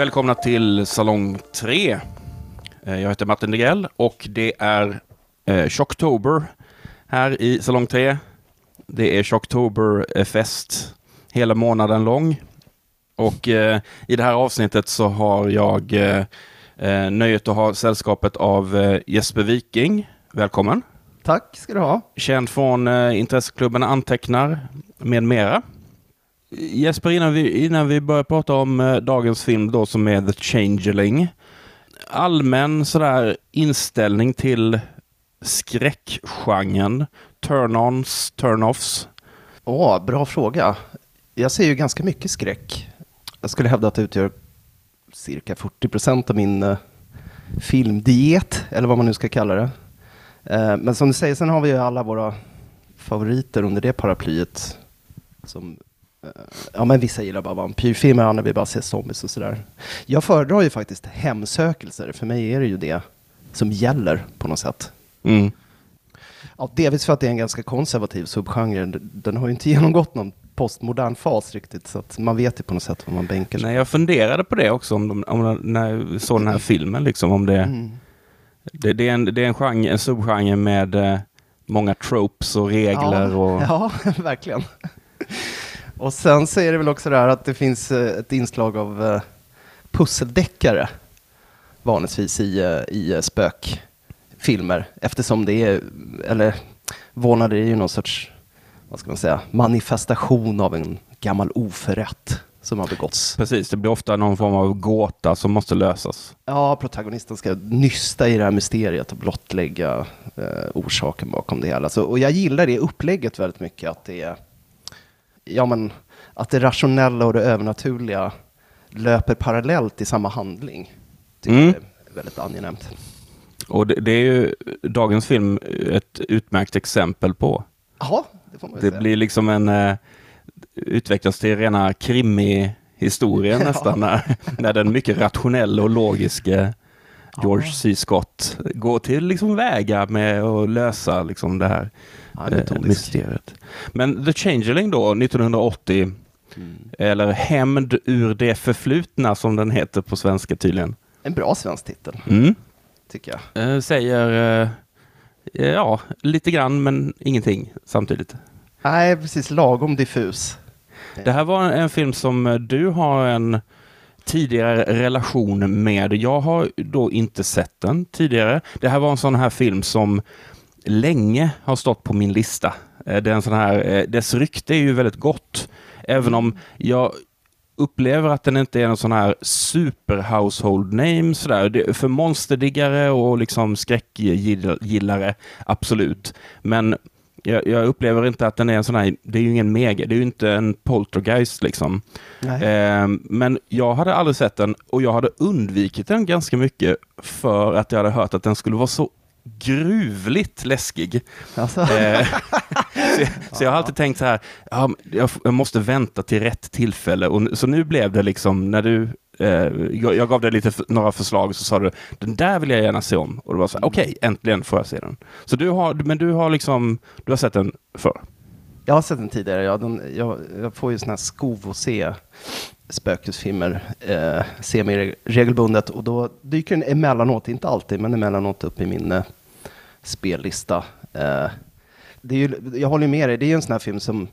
Välkomna till Salong 3. Eh, Jag heter Martin Degrell och det är eh, Shocktober här i Salong 3. Det är Shocktoberfest hela månaden lång. Och eh, i det här avsnittet så har jag eh, eh, nöjet att ha sällskapet av eh, Jesper Viking. Välkommen! Tack ska du ha. Känd från eh, intresseklubben Antecknar med mera. Jesper, innan vi, innan vi börjar prata om eh, dagens film då som är The Changeling. Allmän sådär inställning till skräckgenren. Turn-ons, turn-offs. Åh, bra fråga. Jag ser ju ganska mycket skräck. Jag skulle hävda att det utgör cirka 40 procent av min eh, filmdiet, eller vad man nu ska kalla det. Eh, men som du säger, sen har vi ju alla våra favoriter under det paraplyet. Som, ja, men vissa gillar bara vampyrfilmer, andra vill bara se zombies och sådär. Jag föredrar ju faktiskt hemsökelser. För mig är det ju det som gäller på något sätt. Mm. Ja, delvis för att det är en ganska konservativ subgenre. Den- har ju inte genomgått någon postmodern fas riktigt, så att man vet ju på något sätt vad man bänkar sig Nej, jag funderade på det också om de, om när jag såg den här filmen. Liksom, om det, Mm. det, det, är en, det är en, genre, en subgenre med eh, många tropes och regler. Ja, och, ja, verkligen. Och sen så är det väl också det här att det finns eh, ett inslag av eh, pusseldeckare vanligtvis i, eh, i spökfilmer eftersom det är, eller vålnader är ju någon sorts, vad ska man säga, manifestation av en gammal oförrätt som har begåtts. Precis, det blir ofta någon form av gåta som måste lösas. Ja, protagonisten ska nysta i det här mysteriet och blottlägga eh, orsaken bakom det hela. Så, och jag gillar det upplägget väldigt mycket, att det är, ja men, att det rationella och det övernaturliga löper parallellt i samma handling. Tycker Mm. jag är väldigt angenämt. Och det, det är ju dagens film ett utmärkt exempel på. Ja, det får man ju Det säga. blir liksom en eh, utvecklas till rena krimi-historien Ja. nästan när, när den mycket rationella och logiska George Ja. C. Scott går till liksom väga med att lösa liksom det här Ja, en eh, mysteriet. Men The Changeling då, 1980, Mm. eller Hämnd ur det förflutna som den heter på svenska tydligen. En bra svensk titel, Mm. tycker jag. Eh, säger, eh, ja, lite grann men ingenting samtidigt. Nej, precis lagom diffus. Det här var en film som eh, du har en tidigare relation med. Jag har då inte sett den tidigare. Det här var en sån här film som länge har stått på min lista. Eh, det är en sån här, eh, dess rykte är ju väldigt gott. Även om jag upplever att den inte är en sån här super household name sådär. Det, för monsterdiggare och liksom skräckgillare, absolut. Men jag, jag upplever inte att den är en sån här, det är ju ingen mega, det är ju inte en poltergeist liksom. Eh, men jag hade aldrig sett den och jag hade undvikit den ganska mycket för att jag hade hört att den skulle vara så gruvligt läskig. Alltså, Eh, så, så jag har alltid tänkt så här, ja, jag, måste vänta till rätt tillfälle. Och, så nu blev det liksom, när du, Eh, jag, jag gav dig lite några förslag, så sa du, den där vill jag gärna se om. Och det var så här, okej, äntligen får jag se den. Så du har, men du har liksom, du har sett den förr? Jag har sett den tidigare. Ja, den, jag, jag får ju såna här skov att se spökhusfilmer, eh, se mer regelbundet och då dyker den emellanåt, inte alltid, men emellanåt upp i min eh, spellista. Eh, det är ju, jag håller med dig, det är ju en sån här film som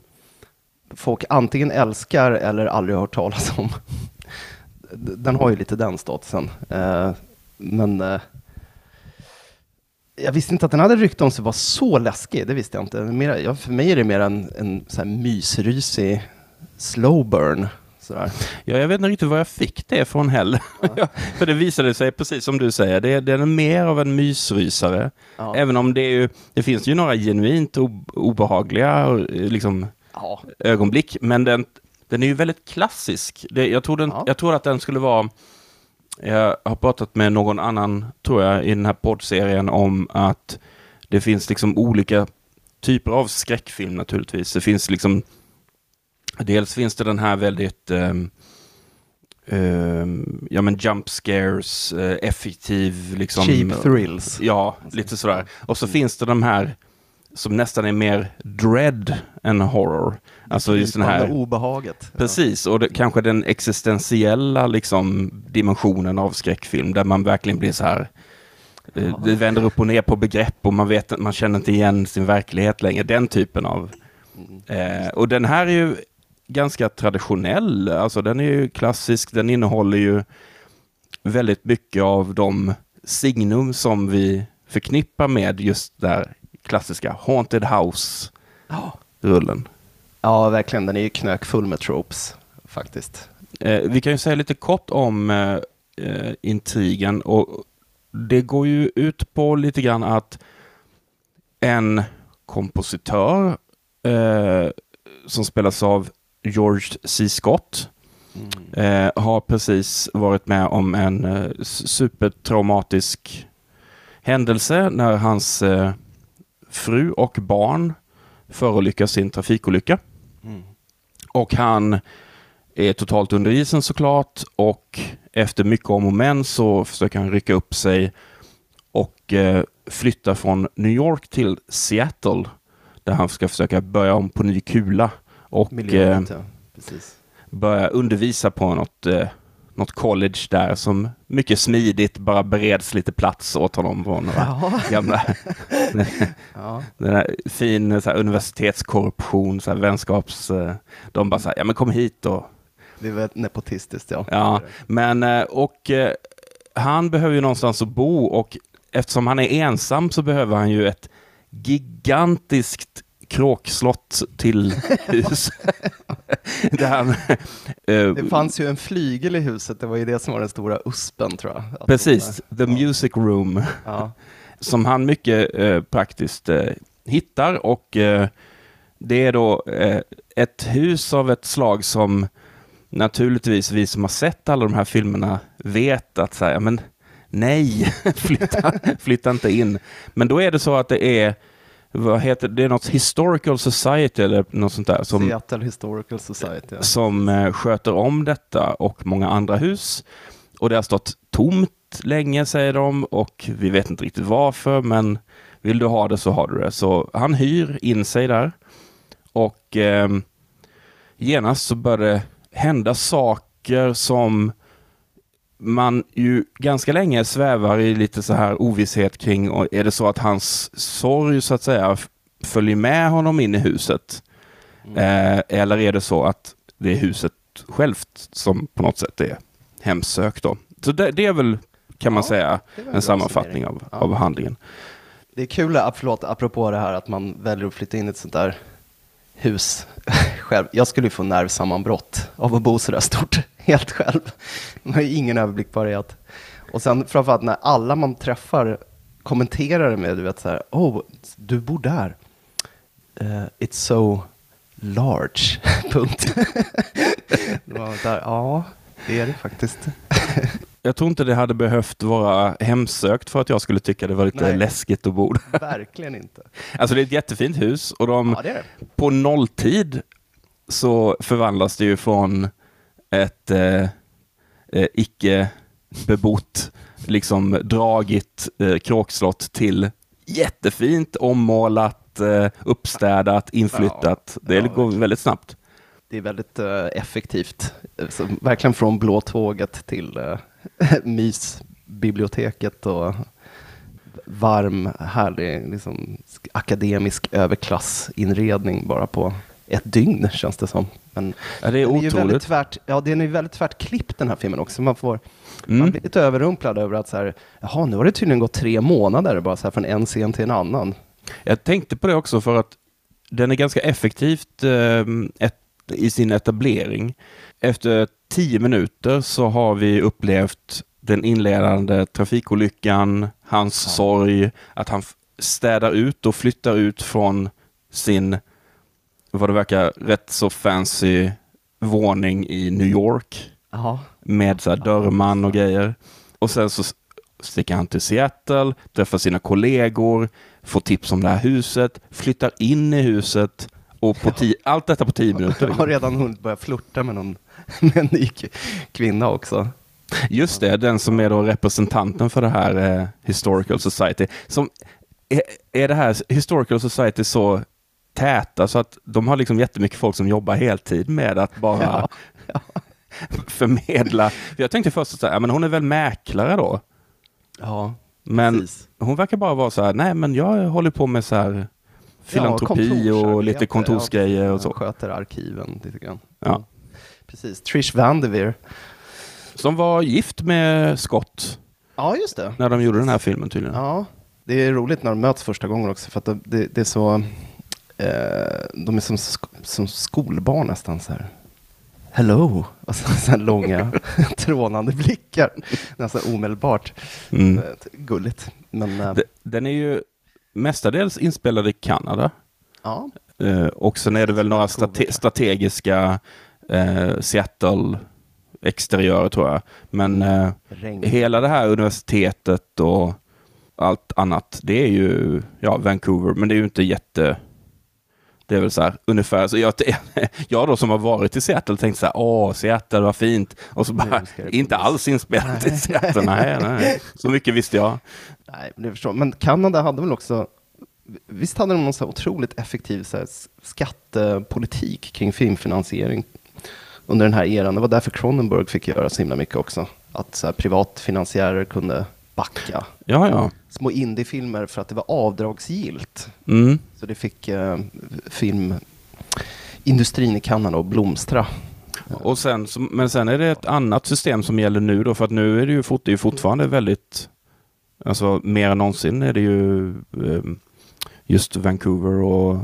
folk antingen älskar eller aldrig har hört talas om. Den har ju lite den statusen. Eh, men eh, jag visste inte att den hade rykte om sig vara så läskig, det visste jag inte. Mer, ja, för mig är det mer en, en så här mysrysig slow burn. Sådär. Ja, jag vet inte riktigt var jag fick det från heller. För det visade sig, precis som du säger, det, det är mer av en mysrysare. Ja. Även om det, är ju, det finns ju några genuint obehagliga eh, liksom, Ja. ögonblick, men den, den är ju väldigt klassisk. Det, jag, tror den, Ja. jag tror att den skulle vara... Jag har pratat med någon annan, tror jag, i den här poddserien om att det finns liksom olika typer av skräckfilm naturligtvis. Det finns liksom... Dels finns det den här väldigt... ehm, ehm, ja men jump scares, eh, effektiv liksom... Cheap thrills. Ja, lite sådär. Och så finns det de här som nästan är mer dread än horror. Alltså just den här... obehaget. Precis, och det, kanske den existentiella liksom, dimensionen av skräckfilm där man verkligen blir så här eh, det vänder upp och ner på begrepp och man, vet, man känner inte igen sin verklighet längre. Den typen av... Eh, och den här är ju ganska traditionell. Alltså den är ju klassisk. Den innehåller ju väldigt mycket av de signum som vi förknippar med just där klassiska Haunted House-rullen. Ja, verkligen. Den är ju knökfull med tropes, faktiskt. Eh, vi kan ju säga lite kort om eh, eh, intrigen. Och det går ju ut på lite grann att en kompositör eh, som spelas av George C. Scott mm. eh, har precis varit med om en eh, supertraumatisk händelse när hans fru och barn förolyckas i en trafikolycka. Mm. Och han är totalt under isen såklart och efter mycket om och men så försöker han rycka upp sig och eh, flytta från New York till Seattle där han ska försöka börja om på ny kula och eh, börja undervisa på något eh, något college där som mycket smidigt bara bereds lite plats åt honom på några ja. gamla... ja. Den här fin så här, universitetskorruption, så här, vänskaps... Eh, de bara så här, ja men kom hit och... Det är väldigt nepotistiskt ja. Ja, men eh, och eh, han behöver ju någonstans att bo och eftersom han är ensam så behöver han ju ett gigantiskt kråkslott till hus. det, här, uh, det fanns ju en flygel i huset, det var ju det som var den stora uspen tror jag. Precis, the music room. Ja. Som han mycket uh, praktiskt uh, hittar och det är då ett hus av ett slag som naturligtvis vi som har sett alla de här filmerna vet att säga, men nej, flytta, flytta inte in. Men då är det så att det är vad heter det? är något Historical Society eller något sånt där. Som, Seattle Historical Society. Ja. Som eh, sköter om detta och många andra hus. Och det har stått tomt länge säger de och vi vet inte riktigt varför men vill du ha det så har du det. Så han hyr in sig där och eh, genast så börjar det hända saker som man ju ganska länge svävar i lite så här ovisshet kring, och är det så att hans sorg så att säga följer med honom in i huset? Mm. Eh, eller är det så att det är huset självt som på något sätt är hemsökt då? Så det, det är väl, kan man säga, en sammanfattning av, ja. av handlingen. Det är kul, förlåt, apropå det här att man väljer att flytta in i ett sånt där hus själv. Jag skulle ju få nervsammanbrott av att bo så där stort helt själv. Man har ingen överblickbarhet. Och sen framförallt när alla man träffar kommenterar det med, du vet så här, oh, du bor där. Uh, it's so large, punkt. ja, det är det faktiskt. Jag tror inte det hade behövt vara hemsökt för att jag skulle tycka det var lite Nej, läskigt att bo där. Verkligen inte. Alltså det är ett jättefint hus och de, ja, det det. på nolltid så förvandlas det ju från ett eh, eh, icke bebott, liksom dragigt eh, kråkslott till jättefint ommålat, eh, uppstädat, inflyttat. Ja, det ja, går väldigt snabbt. Det är väldigt uh, effektivt. Så, verkligen från blå tåget till mysbiblioteket och varm, härlig, liksom, akademisk överklassinredning bara på ett dygn känns det som. Men ja, det är otroligt. Är väldigt tvärt, ja, den är väldigt tvärt klippt den här filmen också. Man, får, mm. man blir lite överrumplad över att så här, jaha, nu har det tydligen gått tre månader bara så här från en scen till en annan. Jag tänkte på det också för att den är ganska effektivt eh, ett, i sin etablering. Efter tio minuter så har vi upplevt den inledande trafikolyckan, hans ja. sorg, att han städar ut och flyttar ut från sin vad det verkar, rätt så fancy våning i New York. Aha. Med så här dörrman och grejer. Och sen så sticker han till Seattle, träffar sina kollegor, får tips om det här huset, flyttar in i huset och på ja. allt detta på tio minuter. Har redan hunnit börja flirta med, någon, med en ny kvinna också. Just det, den som är då representanten för det här eh, Historical Society. Som är, är det här Historical Society så täta så att de har liksom jättemycket folk som jobbar heltid med att bara Ja, ja. förmedla. För jag tänkte först att ja, men hon är väl mäklare då? Ja, Men precis. hon verkar bara vara så här, nej men jag håller på med så här filantropi och kontorsarbete, lite kontorsgrejer ja, och så. Sköter arkiven lite grann. Ja. Precis. Trish Vanderveer. Som var gift med Scott Ja, just det. när de gjorde den här filmen tydligen. Ja, det är roligt när de möts första gången också för att det, det, är så, eh, de är som, sk- som skolbarn nästan så här. Hello! Och så, så här långa trånande blickar. Nästan omedelbart. Mm. Eh, Gulligt. Men eh, De- Den är ju mestadels inspelad i Kanada. ja, Eh, och sen är det väl några strate strategiska eh, Seattle exteriörer tror jag. Men eh, hela det här universitetet och allt annat, det är ju ja, Vancouver, men det är ju inte jätte... Det är väl så här ungefär, så jag, jag då som har varit i Seattle tänkte så här, åh, Seattle var fint. Och så bara, inte alls inspelat i Seattle, nej, nej. Så mycket visste jag. Nej, men förstår Men Kanada hade väl också, visst hade de någon så otroligt effektiv så skattepolitik kring filmfinansiering under den här eran. Det var därför Cronenberg fick göra så himla mycket också. Att så här, privatfinansiärer kunde backa Ja, ja. små indiefilmer för att det var avdragsgillt. Mm. Så det fick eh, filmindustrin i Kanada att blomstra. Och sen, men sen är det ett annat system som gäller nu då, för att nu är det ju, fort, det är fortfarande väldigt, alltså mer än någonsin är det ju eh, just Vancouver och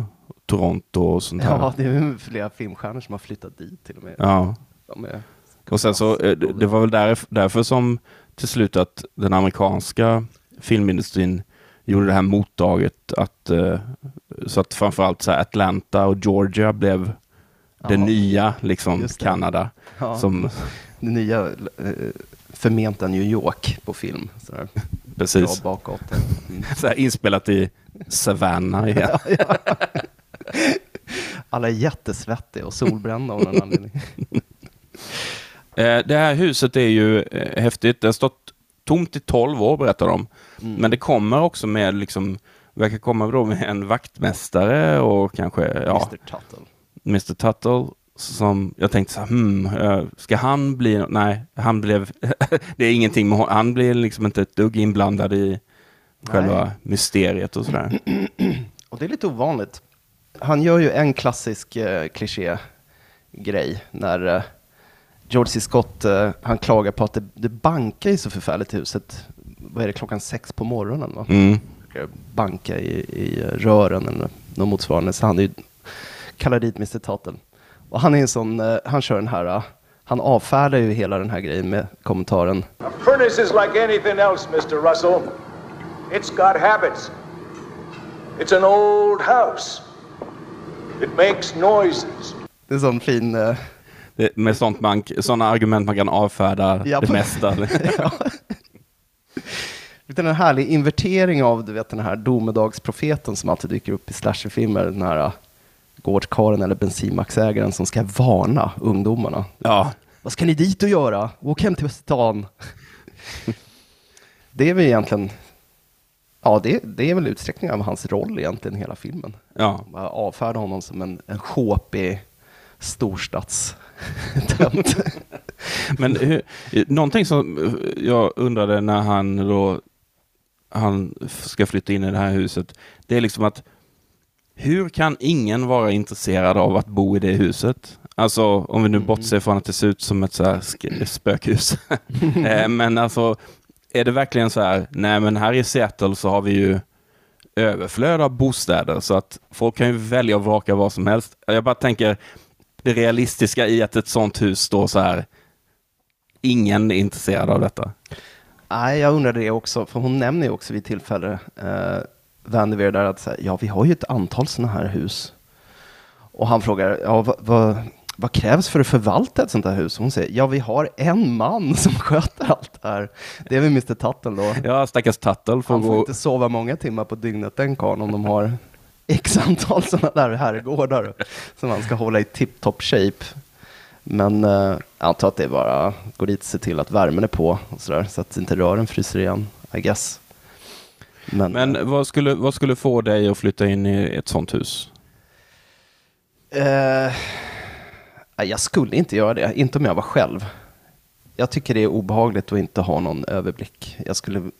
Toronto och sånt här. Ja, det är flera filmstjärnor som har flyttat dit till och med. Ja. Är, Och sen så, eh, det var väl där, därför som till slut att den amerikanska filmindustrin gjorde det här motdraget att, eh, så att framförallt så Atlanta och Georgia blev det Ja, nya liksom det. Kanada. ja. Som, det nya eh, förmenta New York på film. Sådär. precis. Bra bakåt. Mm. Så inspelat i Savannah igen. Alla är jättesvettiga och solbrända av någon anledning. Eh, Det här huset är ju eh, häftigt. Det har stått tomt i 12 år berättar de. Mm. Men det kommer också med, liksom, verkar komma då med en vaktmästare och kanske ja, Mr Tuttle. Mr Tuttle. Som jag tänkte så här, hmm, eh, ska han bli, nej, han blev, det är ingenting med honom, han blir liksom inte ett dugg inblandad i själva mysteriet och sådär. Och det är lite ovanligt. Han gör ju en klassisk eh, kliché-grej när eh, George C. Scott, eh, han klagar på att det, det bankar ju så förfärligt i huset. Vad är det, klockan sex på morgonen? Va? Mm. Banka i, i rören eller något motsvarande. Så han är ju, kallar dit Mr. Tuttle. Och han är en sån, eh, han kör den här, eh, han avfärdar ju hela den här grejen med kommentaren A furnace is like anything else, Mr. Russell. It's got habits. It's an old house. It makes noises. Det är en sån fin... eh, Det, med sånt man, sådana argument man kan avfärda Ja, det mesta. ja. Lite en härlig invertering av du vet, den här domedagsprofeten som alltid dyker upp i slasherfilmer. Den här uh, gårdkaren eller bensinmacksägaren som ska varna ungdomarna. Ja, Vad ska ni dit och göra? Åk hem till stan. det är väl egentligen, ja det, det är väl utsträckning av hans roll egentligen i hela filmen. ja. Bara avfärda honom som en, en sjåpig storstadstönt. Men hur, någonting som jag undrade när han då han ska flytta in i det här huset, det är liksom att hur kan ingen vara intresserad av att bo i det huset? Alltså om vi nu bortser från att det ser ut som ett så spökhus. Eh, men alltså, är det verkligen så här, nej men här i Seattle så har vi ju överflöd av bostäder så att folk kan ju välja och vraka vad som helst. Jag bara tänker det realistiska i att ett sånt hus står så här, ingen är intresserad av detta. Nej, jag undrar det också, för hon nämner ju också vid tillfälle, eh, Vandeveer där, att ja, vi har ju ett antal sådana här hus. Och han frågar, ja, vad, vad, vad krävs för att förvalta ett sånt här hus? Hon säger, ja, vi har en man som sköter allt det här. Det är väl Mr. Tuttle då. Ja, stackars Tuttle får Han får gå... inte sova många timmar på dygnet den karln om de har x antal sådana där herrgårdar som han ska hålla i tip-top shape. Men eh, jag antar att det är bara gå dit och se till att värmen är på och så, där, så att inte rören fryser igen, I guess. Men, Men vad skulle, vad skulle få dig att flytta in i ett sånt hus? eh, jag skulle inte göra det, inte om jag var själv. Jag tycker det är obehagligt att inte ha någon överblick. Jag skulle,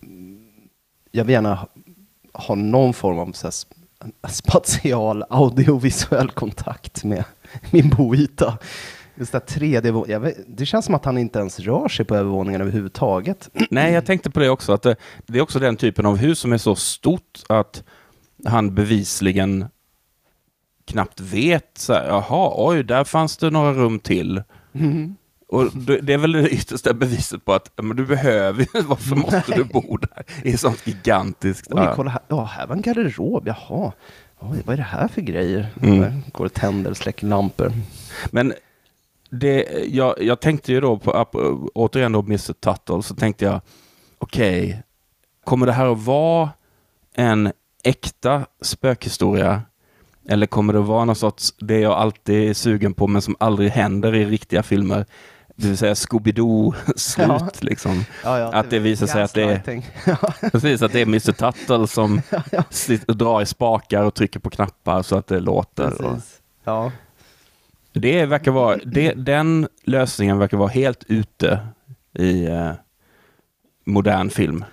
jag vill gärna ha- någon form av så här, spatial audiovisuell kontakt med min boyta. Just det, tredje, jag vet, det känns som att han inte ens rör sig på övervåningen överhuvudtaget. Nej, jag tänkte på det också, att det, det är också den typen av hus som är så stort att han bevisligen knappt vet, så här, jaha, oj, där fanns det några rum till. Och det det är väl det yttersta beviset på att men du behöver varför måste du bo där i ett sånt gigantiskt... Oj, kolla här. Ja, här var en garderob. Jaha. Oj, vad är det här för grejer? Mm. Går och tänder släcker lampor. Men det, jag, jag tänkte ju då på, återigen då Mr Tuttle, så tänkte jag, okej, kommer det här att vara en äkta spökhistoria? Eller kommer det vara någon sorts, det jag alltid är sugen på men som aldrig händer i riktiga filmer, det vill säga Scooby-Doo-slut Ja. liksom. Ja, ja, Att det visar sig att det är- Precis, att det är Mr Tuttle som drar i spakar och trycker på knappar så att det låter. Och. Ja. Det verkar vara, det, den lösningen verkar vara helt ute i eh, modern film.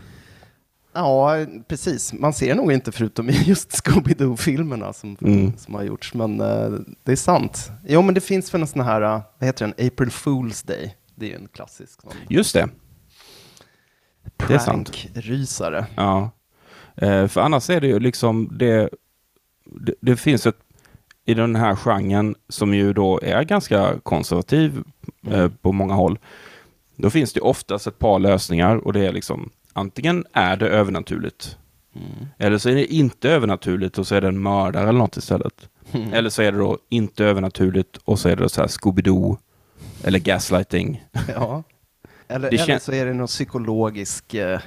Ja, precis. Man ser nog inte förutom i just Scooby-Doo-filmerna som, Mm. som har gjorts. Men eh, det är sant. Jo, men det finns väl en sån här, eh, vad heter den, April Fool's Day. Det är ju en klassisk sån Just det, det är sant. prank-rysare. Ja. Eh, för annars är det ju liksom det, det, det finns ett i den här genren som ju då är ganska konservativ eh, på många håll. Då finns det oftast ett par lösningar och det är liksom antingen är det övernaturligt Mm. eller så är det inte övernaturligt och så är det en mördare eller något istället. Mm. Eller så är det då inte övernaturligt och så är det så här Scooby-Doo eller gaslighting. Ja. Eller, eller så är det någon psykologisk... Eh,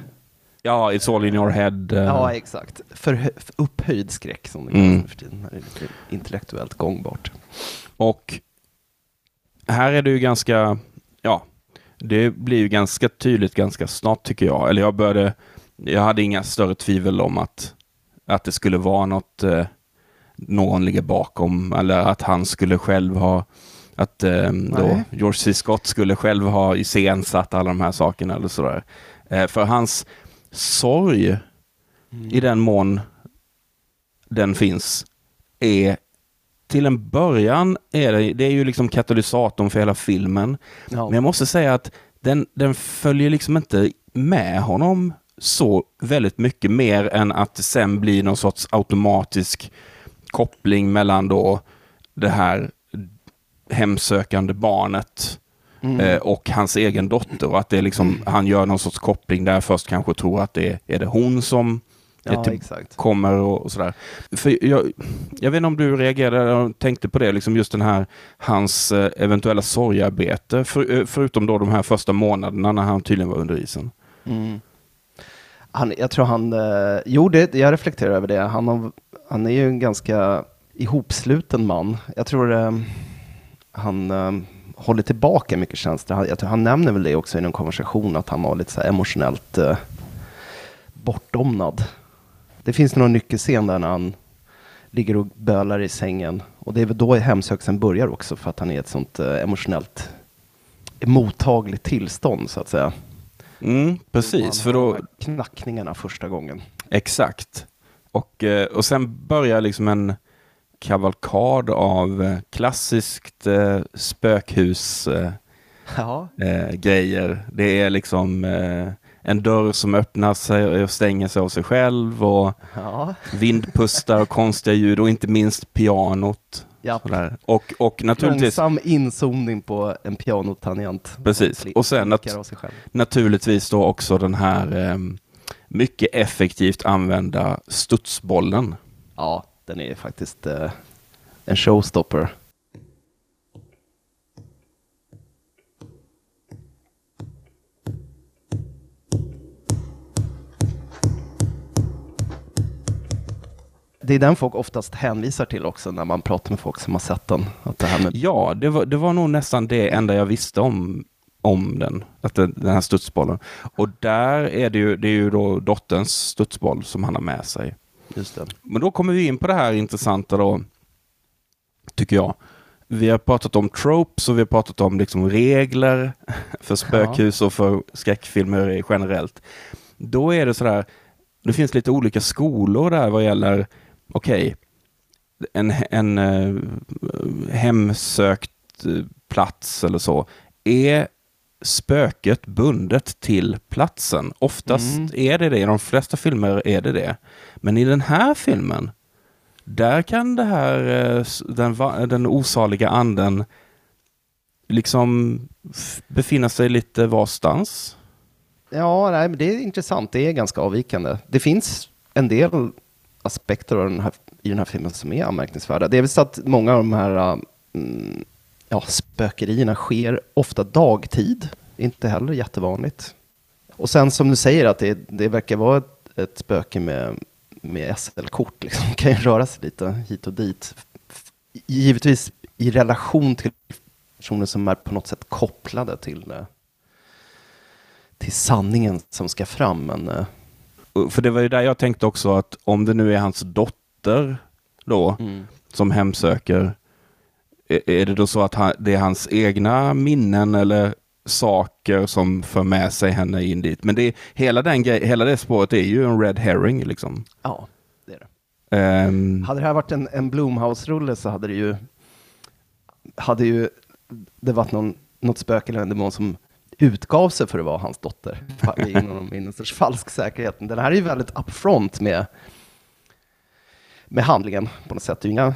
Ja, it's all in your head. eh. Ja, exakt. För, för upphöjd skräck som det Mm. kallas nu för tiden. Det är lite intellektuellt gångbart. Och här är det ju ganska, ja, det blir ju ganska tydligt ganska snart tycker jag. Eller jag började, jag hade inga större tvivel om att, att det skulle vara något, eh, någon ligger bakom eller att han skulle själv ha, att eh, då. George C. Scott skulle själv ha iscensatt alla de här sakerna eller sådär. Eh, för hans sorg i den mån den finns är till en början är det, det är ju liksom katalysatorn för hela filmen. Ja. Men jag måste säga att den, den följer liksom inte med honom så väldigt mycket mer än att det sen blir någon sorts automatisk koppling mellan då det här hemsökande barnet Mm. eh, och hans egen dotter och att det liksom, han gör någon sorts koppling där först kanske tror att det är, är det hon som ja, till, exakt. kommer och, och sådär. För jag, jag vet inte om du reagerade och tänkte på det, liksom just den här hans eh, eventuella sorgarbete, för, eh, förutom då de här första månaderna när han tydligen var under isen. Mm. Han, jag tror han, eh, jo det, jag reflekterar över det. Han, har, han är ju en ganska ihopsluten man. Jag tror eh, han eh, håller tillbaka mycket känslor. Han, jag tror, han nämner väl det också i någon konversation att han var lite så emotionellt bortdomnad. Det finns någon nyckelscen där när han ligger och bölar i sängen. Och det är väl då hemsökelsen börjar också för att han är i ett sånt eh, emotionellt mottagligt tillstånd så att säga. Mm, precis, för då, Knackningarna första gången. exakt. Och, eh, och sen börjar liksom en kavalkad av eh, klassiskt eh, spökhus eh, Ja. eh, grejer. Det är liksom en dörr som öppnar sig och stänger sig av sig själv och Ja. vindpustar och konstiga ljud och inte minst pianot. ja. Och, och naturligtvis, Långsam inzoomning på en pianotangent. Precis. Och sen själv. naturligtvis då också den här eh, mycket effektivt använda studsbollen. Ja, den är faktiskt eh, en showstopper. Det är den folk oftast hänvisar till också när man pratar med folk som har sett den. Att det här med Ja, det var, det var nog nästan det enda jag visste om om den, att den, den här studsbollen. Och där är det ju, det är ju då dotterns studsboll som han har med sig. Just det. Men då kommer vi in på det här intressanta då, tycker jag. Vi har pratat om tropes och vi har pratat om liksom regler för spökhus och för skräckfilmer generellt. Då är det sådär, det finns lite olika skolor där vad gäller, okej, en, en eh, hemsökt eh, plats eller så. Är spöket bundet till platsen? Oftast Mm. är det det, i de flesta filmer är det det. Men i den här filmen, där kan det här, eh, den, den osaliga anden liksom befinna sig lite varstans. Ja, nej, men det är intressant. Det är ganska avvikande. Det finns en del aspekter av den här, i den här filmen som är anmärkningsvärda. Det är väl så att många av de här äh, mm, ja, spökerierna sker ofta dagtid. Inte heller jättevanligt. Och sen som du säger att det, det verkar vara ett, ett spöke med, med SL-kort. Liksom. kan ju röra sig lite hit och dit. Givetvis i relation till personer som är på något sätt kopplade till äh, till sanningen som ska fram. Men äh, för det var ju där jag tänkte också att om det nu är hans dotter då, som hemsöker, är är det då så att han, det är hans egna minnen eller saker som för med sig henne in dit? Men det, är- hela, den grej, hela det spåret är ju en red herring liksom. ja, det är det. Ehm, Hade det här varit en, en Blumhouse-rulle så hade det ju, hade ju det varit någon, något spöke eller en demon som utgav sig för att vara hans dotter. Det någon, sorts falsk säkerhet. Den här är ju väldigt upfront med, med handlingen på något sätt. Det är inga, eh,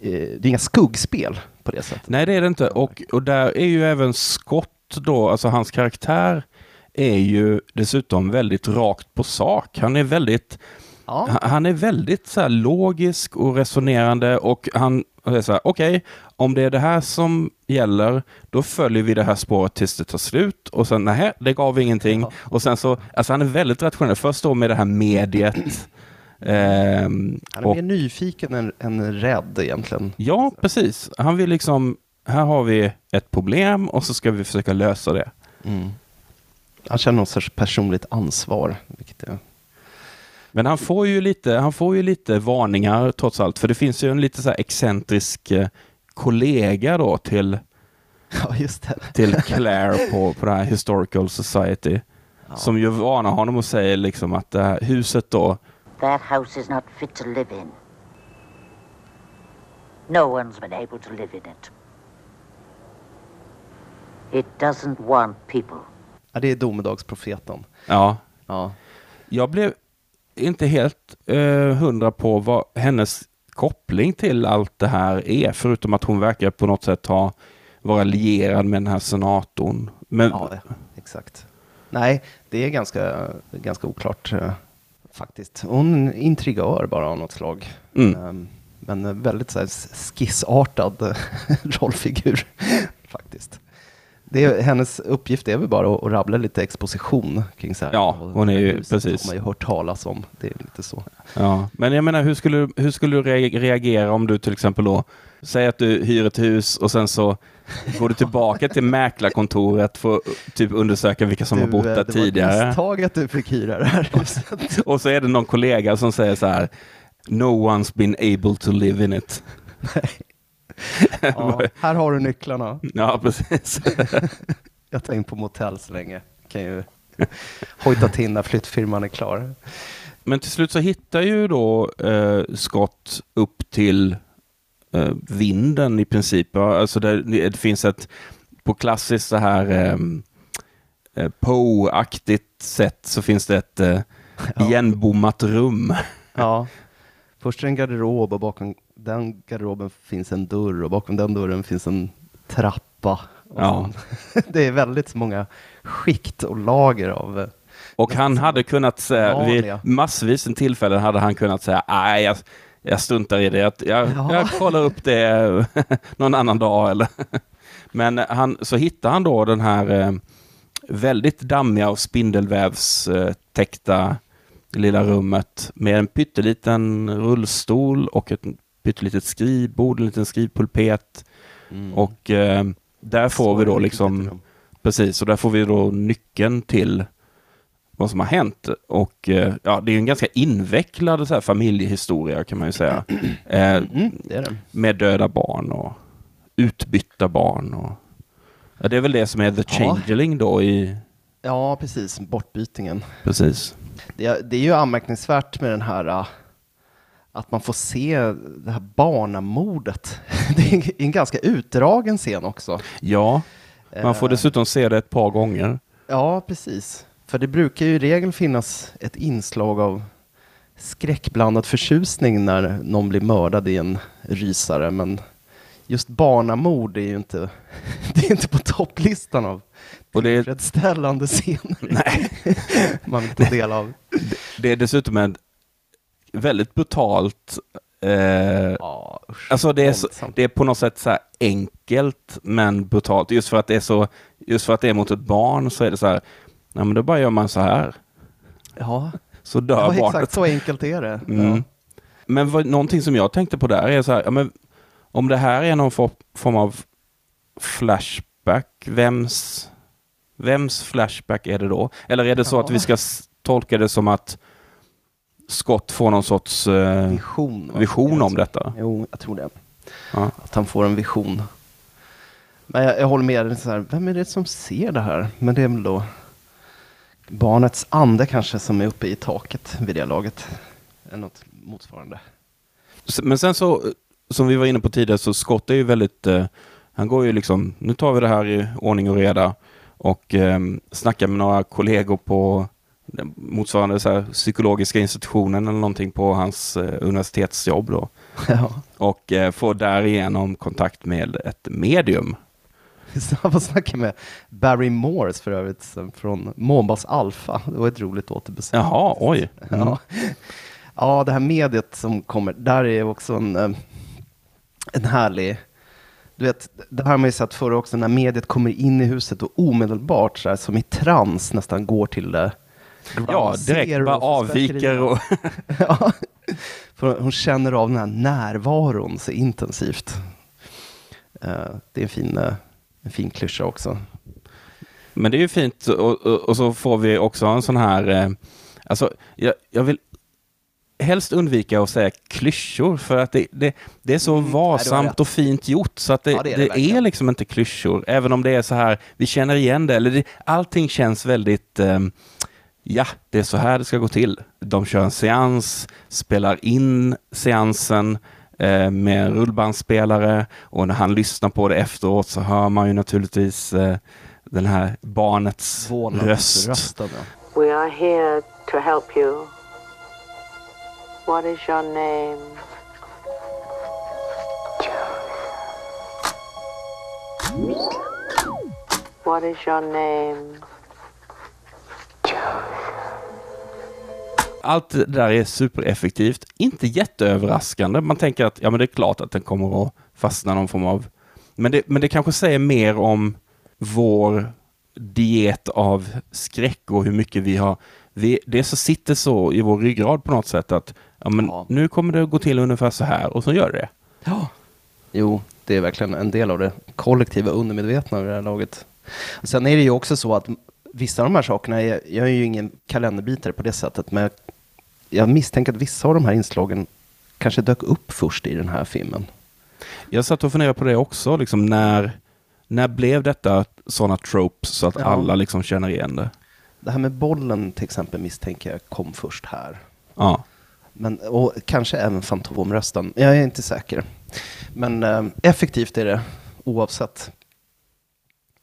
det är inga skuggspel på det sättet. Nej, det är det inte. Och, och där är ju även Scott då, alltså hans karaktär är ju dessutom väldigt rakt på sak. Han är väldigt, Ja, han- är väldigt så logisk och resonerande och han är så här, okej, om det är det här som gäller, då följer vi det här spåret tills det tar slut och sen, nej, det gav ingenting. Ja. Och sen så, alltså han är väldigt rationell. Först då med det här mediet. ehm, han är och- mer nyfiken än, än rädd egentligen. Ja, precis. Han vill liksom, här har vi ett problem och så ska vi försöka lösa det. Mm. Han känner någon sorts personligt ansvar. Vilket är, Men han får ju lite, han får ju lite varningar trots allt, för det finns ju en lite så här excentrisk eh, kollega då till, ja, just det. till Claire på, på det här Historical Society. Ja. Som ju varnar honom och säger liksom att det här huset då, That house is not fit to live in. No one's been able to live in it. It doesn't want people. Ja, det är domedagsprofeten. ja, Ja. jag blev inte helt eh, hundra på vad hennes koppling till allt det här är, förutom att hon verkar på något sätt ha vara lierad med den här senatorn. Men, Ja, exakt. Nej, det är ganska, ganska oklart eh, faktiskt. Hon är en intrigör bara av något slag. Mm. Ehm, men eh, väldigt så här, skissartad eh, rollfigur faktiskt. Det är, hennes uppgift är väl bara att, att rabbla lite exposition kring så här. Ja, hon är ju- precis. har man ju hört talas om. Det är lite så. Ja, men jag menar, hur skulle, du- hur skulle du re- reagera om du till exempel då, säg att du hyr ett hus och sen så går du tillbaka till mäklarkontoret för att typ undersöka vilka som har bott eh, där det tidigare. var ett misstag att du fick hyra det här huset. Och så är det någon kollega som säger så här, no one's been able to live in it. ja, här har du nycklarna. Ja, precis. Jag tar in på motell så länge. Kan ju hojta till när flyttfirman är klar. Men till slut så hittar ju då eh, Scott upp till eh, vinden i princip. Alltså det, det finns ett, på klassiskt så här eh, eh, Poe-aktigt sätt så finns det ett eh, igenbommat rum. Ja. Först är det en garderob och bakom den garderoben finns en dörr och bakom den dörren finns en trappa. Ja. det är väldigt många skikt och lager av... eh, Och han hade kunnat säga, vid massvis en tillfällen hade han kunnat säga, nej jag, jag struntar i det, jag, jag, Ja. jag kollar upp det någon annan dag. Eller. Men han, så hittar han då den här eh, väldigt dammiga och spindelvävstäckta lilla rummet med en pytteliten rullstol och ett pyttelitet skrivbord, en liten skrivpulpet. Mm. Och eh, där får vi då Så liksom rum. Precis, och där får vi då nyckeln till vad som har hänt. Och eh, ja, det är en ganska invecklad så här, familjehistoria kan man ju säga. Eh, Mm, det det. med döda barn och utbytta barn. Och, ja, det är väl det som är The Ja. Changeling då i... Ja, precis. Bortbytingen. Precis. Det, är- det är ju anmärkningsvärt med den här äh, att man får se det här barnamordet. Det är en ganska utdragen scen också. Ja, man får Eh, dessutom se det ett par gånger. Ja, precis. För det brukar ju i regel finnas ett inslag av skräckblandad förtjusning när någon blir mördad i en rysare. Men just barnamord är ju inte, det är inte på topplistan av Och det är- tillfredsställande scener Nej. man vill ta del av. Det är dessutom ett väldigt brutalt... Eh, Ja, usch, alltså det är, så, det är på något sätt så här enkelt men brutalt. Just för att det är så, just för att det är mot ett barn så är det så här, nej men då bara gör man så här. Ja, Så dör ja barnet. exakt så enkelt är det. Mm. Ja. Men vad, någonting som jag tänkte på där är så här, ja, men om det här är någon for, form av flashback, vems, vems flashback är det då? Eller är det så Ja. att vi ska tolka det som att Scott får någon sorts eh, Vision. vision om detta? Jo, jag tror det. Ja. Att han får en vision. Men jag, jag håller med så här, vem är det som ser det här? Men det är väl då barnets ande kanske som är uppe i taket vid det laget. Eller något motsvarande. Men sen så, som vi var inne på tidigare, så Scott är ju väldigt, eh, han går ju liksom, nu tar vi det här i ordning och reda och eh, snackar med några kollegor på motsvarande så här, psykologiska institutionen eller någonting på hans eh, universitetsjobb då. Ja. Och eh, får därigenom kontakt med ett medium. Så han får snacka med Barry Morse för övrigt, från Månbas Alpha. Det var ett roligt återbesök. Jaha, oj. Mm. Ja. ja, det här mediet som kommer, där är också en, eh, en härlig... Du vet, det här har man ju sett förr också, när mediet kommer in i huset och omedelbart, så här, som i trans, nästan går till det. Ja, direkt bara avviker och... ja. För hon känner av den här närvaron så intensivt. Eh, det är en fin, eh, en fin klyscha också. Men det är ju fint och, och, och så får vi också en sån här, eh, alltså jag, jag vill helst undvika att säga klyschor för att det, det, det är så Mm, varsamt och fint gjort så att det, Ja, det är det, är liksom inte klyschor. Även om det är så här, vi känner igen det, eller det, allting känns väldigt eh, Ja, det är så här det ska gå till. De kör en seans, spelar in seansen eh, med rullbandspelare och när han lyssnar på det efteråt så hör man ju naturligtvis eh, den här barnets röst. Ja. We are here to help you. What is your name? What is your name? Allt det där är supereffektivt, inte jätteöverraskande. Man tänker att ja, men det är klart att den kommer att fastna någon form av... Men det, men det kanske säger mer om vår diet av skräck och hur mycket vi har... Vi, det så sitter så i vår ryggrad på något sätt att ja, men Ja. nu kommer det att gå till ungefär så här och så gör det. Ja. Jo, det är verkligen en del av det kollektiva undermedvetna vid det här laget. Sen är det ju också så att vissa av de här sakerna, är, jag är ju ingen kalenderbitare på det sättet, men jag misstänker att vissa av de här inslagen kanske dök upp först i den här filmen. Jag satt och funderade på det också, liksom när, när blev detta sådana tropes så att Ja. alla liksom känner igen det? Det här med bollen till exempel misstänker jag kom först här. Ja. Men, och kanske även fantomrösten. Jag är inte säker. Men eh, effektivt är det oavsett.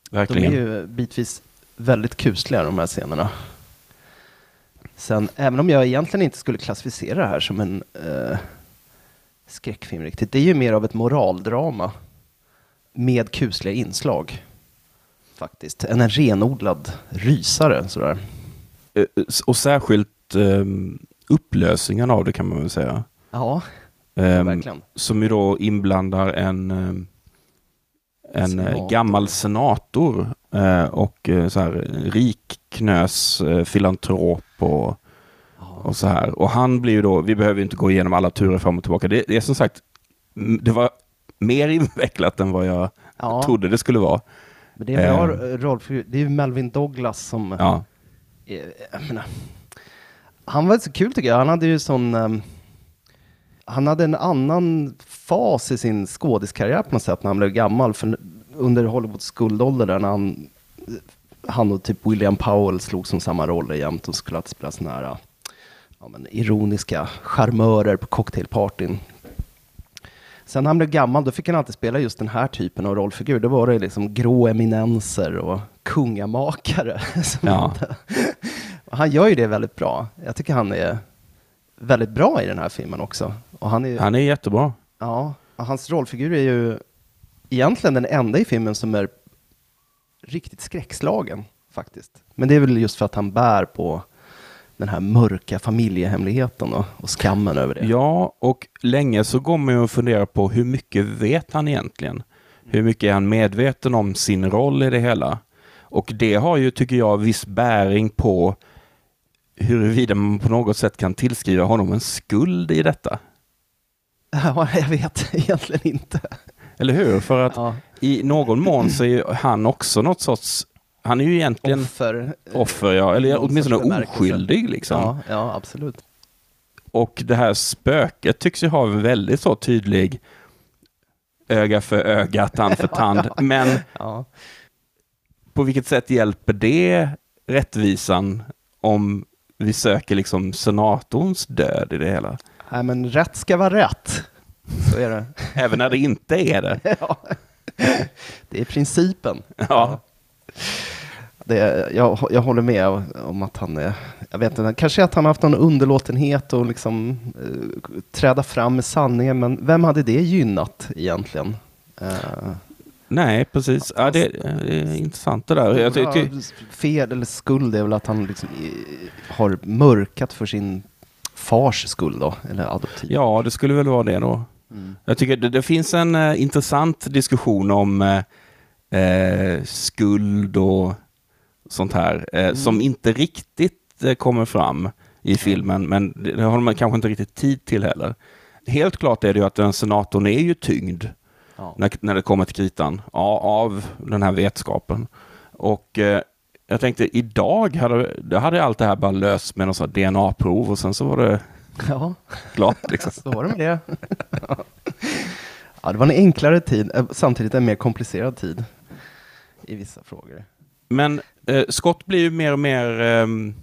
De Verkligen. är ju bitvis väldigt kusliga de här scenerna. Sen, även om jag egentligen inte skulle klassificera det här som en eh, skräckfilm riktigt. Det är ju mer av ett moraldrama med kusliga inslag. Faktiskt. Än en renodlad rysare. Sådär. Eh, Och särskilt um, upplösningen av det kan man väl säga. Ja, Ehm, verkligen. som ju då inblandar en, ehm, en eh, Senator. gammal senator eh, och eh, så här rik knös eh, filantrop och, och så här. Och han blir ju då, vi behöver inte gå igenom alla turer fram och tillbaka. Det, det är som sagt, det var mer invecklat än vad jag Ja. trodde det skulle vara. Men det är en bra Eh. Det är ju Melvin Douglas som... Ja. eh, jag menar, han var så kul tycker jag. Han hade ju sån... ehm, han hade en annan fas i sin skådiskarriär på något sätt när han blev gammal. För under Hollywoods guldålder där när han, han och typ William Powell slog som samma roller jämt och skulle alltid spela såna här ja, men ironiska charmörer på cocktailpartyn. Sen när han blev gammal då fick han alltid spela just den här typen av rollfigur. Då var det liksom grå eminenser och kungamakare. som Ja. hade- Och han gör ju det väldigt bra. Jag tycker han är väldigt bra i den här filmen också. Och han är, Han är jättebra. ja, hans rollfigur är ju egentligen den enda i filmen som är riktigt skräckslagen faktiskt. Men det är väl just för att han bär på den här mörka familjehemligheten och, och skammen över det. Ja, och länge så går man ju och funderar på hur mycket vet han egentligen? Hur mycket är han medveten om sin roll i det hela? Och det har ju, tycker jag, viss bäring på huruvida man på något sätt kan tillskriva honom en skuld i detta. Ja, jag vet egentligen inte. Eller hur? För att Ja, i någon mån så är han också något sorts, han är ju egentligen offer. offer, ja, eller åtminstone oskyldig liksom. Ja, ja, absolut. Och det här spöket tycks ju ha en väldigt så tydlig öga för öga, tand för tand. Men Ja. på vilket sätt hjälper det rättvisan om vi söker liksom senatorns död i det hela? Nej, men rätt ska vara rätt. Så är det. Även när det inte är det. ja. Det är principen. Ja, Det, jag, jag håller med om att han är, jag vet inte, kanske att han har haft någon underlåtenhet och liksom eh, träda fram med sanningen, men vem hade det gynnat egentligen? Eh, nej precis. Ja, det, det är intressant det där. Jag ja, fel eller skuld är väl att han liksom eh, har mörkat för sin fars skull då, eller adoptiv. ja, det skulle väl vara det då. Mm. Jag tycker det, det finns en eh, intressant diskussion om eh, eh, skuld och sånt här eh, som inte riktigt eh, kommer fram i filmen, men det, det har man kanske inte riktigt tid till heller. Helt klart är det ju att den senatorn är ju tyngd Ja. när, när det kommer till kritan ja, av den här vetskapen. Och eh, jag tänkte idag hade, det hade allt det här bara löst med här DNA-prov och sen så var det ja, klart. Liksom. så var det med det. ja, det var en enklare tid, eh, samtidigt en mer komplicerad tid i vissa frågor. Men eh, Scott blir ju mer och mer ehm,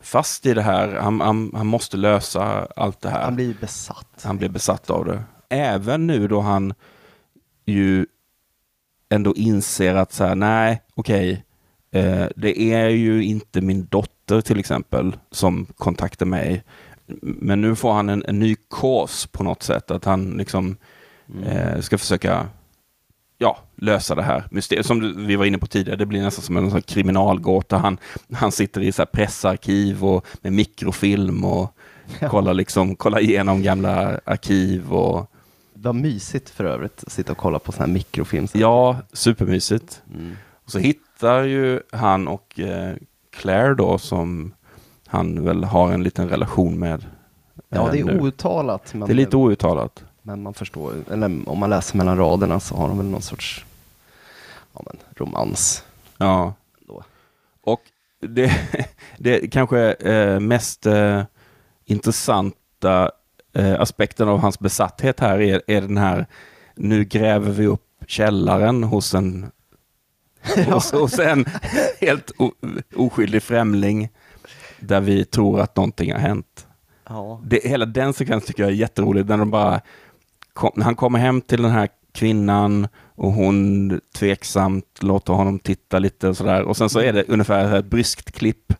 fast i det här. Han, han, han måste lösa allt det här. Han blir besatt. Han blir besatt av det. Även nu då han ju ändå inser att så här, nej, okej, eh, det är ju inte min dotter till exempel som kontaktar mig. Men nu får han en, en ny kurs på något sätt, att han liksom eh, ska försöka ja, lösa det här mysteriet. Som vi var inne på tidigare, det blir nästan som en sån kriminalgåta. Han, han sitter i så pressarkiv och med mikrofilm och kollar, liksom, kollar igenom gamla arkiv. Och, Vad mysigt för övrigt att sitta och kolla på sån här mikrofilm. ja, supermysigt. Mm. Och så hittar ju han och eh, Claire då, som han väl har en liten relation med. Ja, eh, det är nu. outtalat. Det är lite outtalat. men man förstår, eller om man läser mellan raderna så har de väl någon sorts ja, men, romans. Ja. Då. Och det, det kanske eh, mest eh, intressanta eh, aspekten av hans besatthet här är, är den här, nu gräver vi upp källaren hos en, hos, hos en helt o, oskyldig främling där vi tror att någonting har hänt. Ja. Det, hela den sekvensen tycker jag är jätterolig, när de bara kom, när han kommer hem till den här kvinnan och hon tveksamt låter honom titta lite och sådär. Och sen så är det ungefär ett bryskt klipp.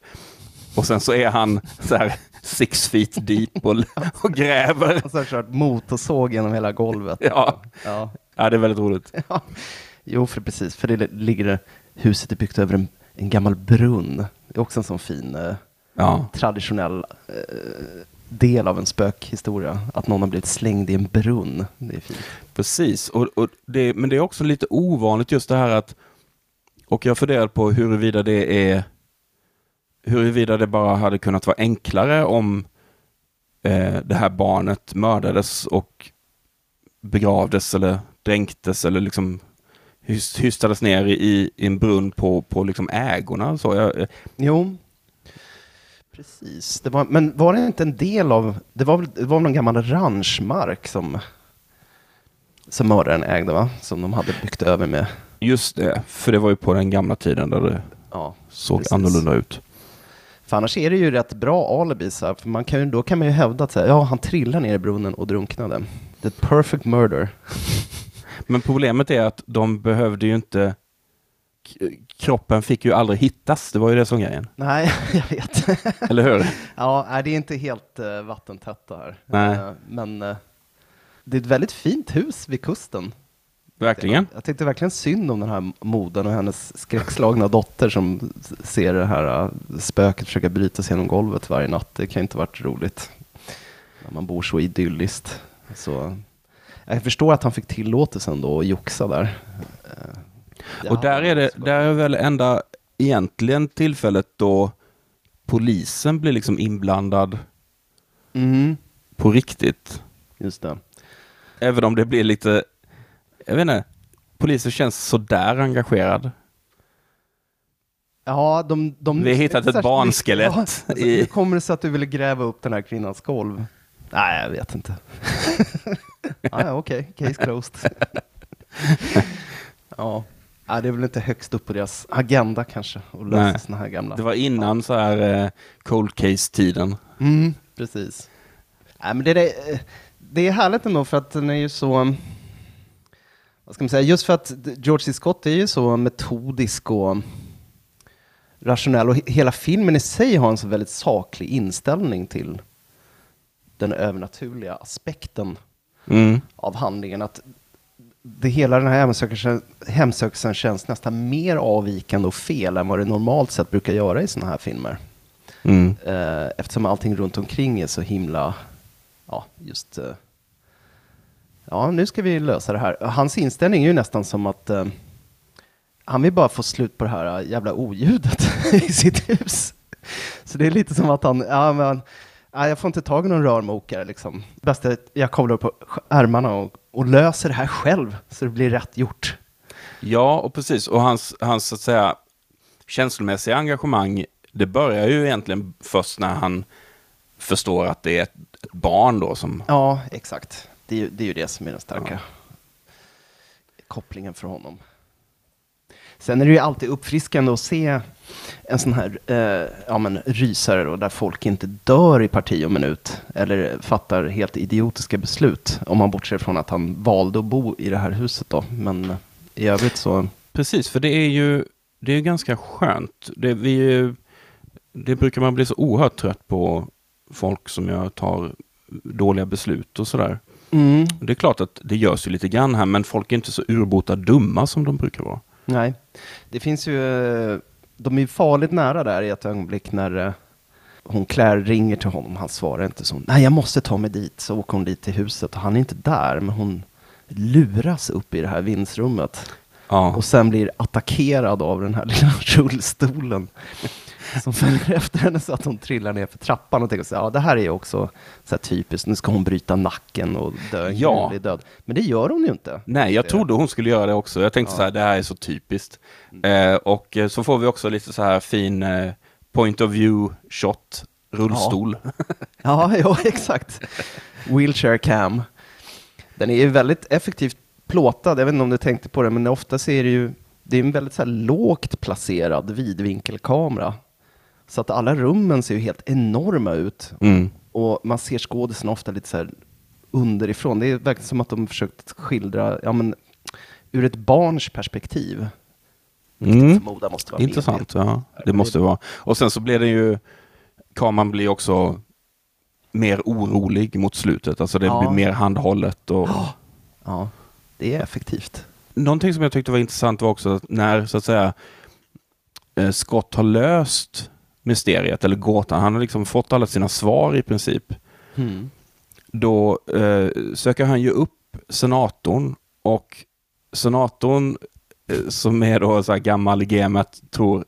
Och sen så är han så här six feet deep och, och gräver. Och så har kört motorsåg genom hela golvet. Ja. ja. Ja, det är väldigt roligt. Jo, för precis, för det ligger huset är byggt över en, en gammal brunn. Det är också en sån fin eh, Ja, traditionell eh, del av en spökhistoria. Att någon har blivit slängd i en brunn. Det är fint. precis. Och, och det, men det är också lite ovanligt just det här att, och jag funderar på huruvida det är, huruvida det bara hade kunnat vara enklare om eh, det här barnet mördades och begravdes eller dränktes eller liksom hys- hystades ner i, i en brunn på, på liksom ägorna. Så jag, Jo, precis. Det var, men var det inte en del av, det var, det var någon gammal ranchmark som, som mördaren ägde va? Som de hade byggt över med, just det, för det var ju på den gamla tiden där det ja. såg Precis. annorlunda ut. För annars är det ju rätt bra alibis för man kan ju, då kan man ju hävda att så här, ja, han trillade ner i brunnen och drunknade. The perfect murder. Men problemet är att de behövde ju inte... Kroppen fick ju aldrig hittas, det var ju det som grejen. Nej, jag vet. Eller hur? ja, det är inte helt uh, vattentätt det här. Nej. Eh, men eh, det är ett väldigt fint hus vid kusten. Verkligen. Jag tyckte verkligen synd om den här modern och hennes skräckslagna dotter som ser det här uh, spöket försöka bryta sig genom golvet varje natt. Det kan inte varit roligt när man bor så idylliskt. Så, jag förstår att han fick tillåtelsen då att joxa där. Det Och där är det, där är väl enda egentligen tillfället då polisen blir liksom inblandad Mm, på riktigt. just det. Även om det blir lite, jag vet inte, polisen känns sådär engagerad. Ja, de, de, Vi har hittat ett barnskelett Ja, i- Hur kommer det sig att du ville gräva upp den här kvinnans golv? Nej, jag vet inte. ah, ja, Okej, case closed. ja. ja, det är väl inte högst upp på deras agenda kanske att lösa såna här gamla... Det var innan så här eh, cold case-tiden. Mm, precis. Nej, men det, är det är härligt ändå för att den är ju så... Vad ska man säga? Just för att George C. Scott är ju så metodisk och rationell och he- hela filmen i sig har en så väldigt saklig inställning till den övernaturliga aspekten Mm. av handlingen. Att det hela den här hemsökelsen, hemsökelsen känns nästan mer avvikande och fel än vad det normalt sett brukar göra i sådana här filmer. Mm. Eh, eftersom allting runt omkring är så himla, ja, just, eh, ja, nu ska vi lösa det här. Hans inställning är ju nästan som att eh, han vill bara få slut på det här jävla oljudet i sitt hus. Så det är lite som att han, ja men, ja, jag får inte tag i någon rörmokare liksom. Bäst är att jag kavlar upp på ärmarna och, och löser det här själv så det blir rätt gjort. Ja, och precis. Och hans, hans så att säga, känslomässiga engagemang, det börjar ju egentligen först när han förstår att det är ett, ett barn då som... Ja, exakt. Det är, ju- det är ju det som är den starka kopplingen för honom. Sen är det ju alltid uppfriskande att se en sån här eh, ja, men, rysare då, där folk inte dör i parti och minut eller fattar helt idiotiska beslut. Om man bortser från att han valde att bo i det här huset då. Men i övrigt så... Precis, för det är ju det är ganska skönt. Det, vi, det brukar man bli så oerhört trött på folk som jag tar dåliga beslut och sådär. Det är klart att det görs ju lite grann här, men folk är inte så urbota dumma som de brukar vara. Nej, det finns ju, eh, de är ju farligt nära där i ett ögonblick när eh, hon Claire ringer till honom. Han svarar inte så. Nej, jag måste ta mig dit. Så åker hon dit till huset och han är inte där, men hon luras upp i det här vindsrummet Ja, och sen blir attackerad av den här lilla rullstolen som följer efter henne så att hon trillar ner för trappan och tänker så här, ja det här är ju också så typiskt, nu ska hon bryta nacken och dö en Ja. död. Men det gör hon ju inte. Nej, jag Det- trodde hon skulle göra det också. Jag tänkte Ja. så här, det här är så typiskt. Eh, och eh, så får vi också lite så här fin eh, point of view shot, rullstol. Ja, ja, exakt. Wheelchair cam. Den är ju väldigt effektivt plåtad. Jag vet inte om du tänkte på det, men ofta ser det ju det är en väldigt så här lågt placerad vidvinkelkamera. Så att alla rummen ser ju helt enorma ut. Mm. Och man ser skådisen ofta lite så här underifrån. Det verkligen som att de försökt skildra, ja men, ur ett barns perspektiv. Vilket Mm. måste vara Intressant, ja. Det det- måste vara. Och sen så blir det ju, kameran blir också mer orolig mot slutet. Alltså det Ja. blir mer handhållet. Och... Ja, det är effektivt. Någonting som jag tyckte var intressant var också att när så att säga eh, Scott har löst mysteriet eller gåtan, han har liksom fått alla sina svar i princip. Mm. Då eh, söker han ju upp senatorn och senatorn eh, som är då så här gammal i gamet tror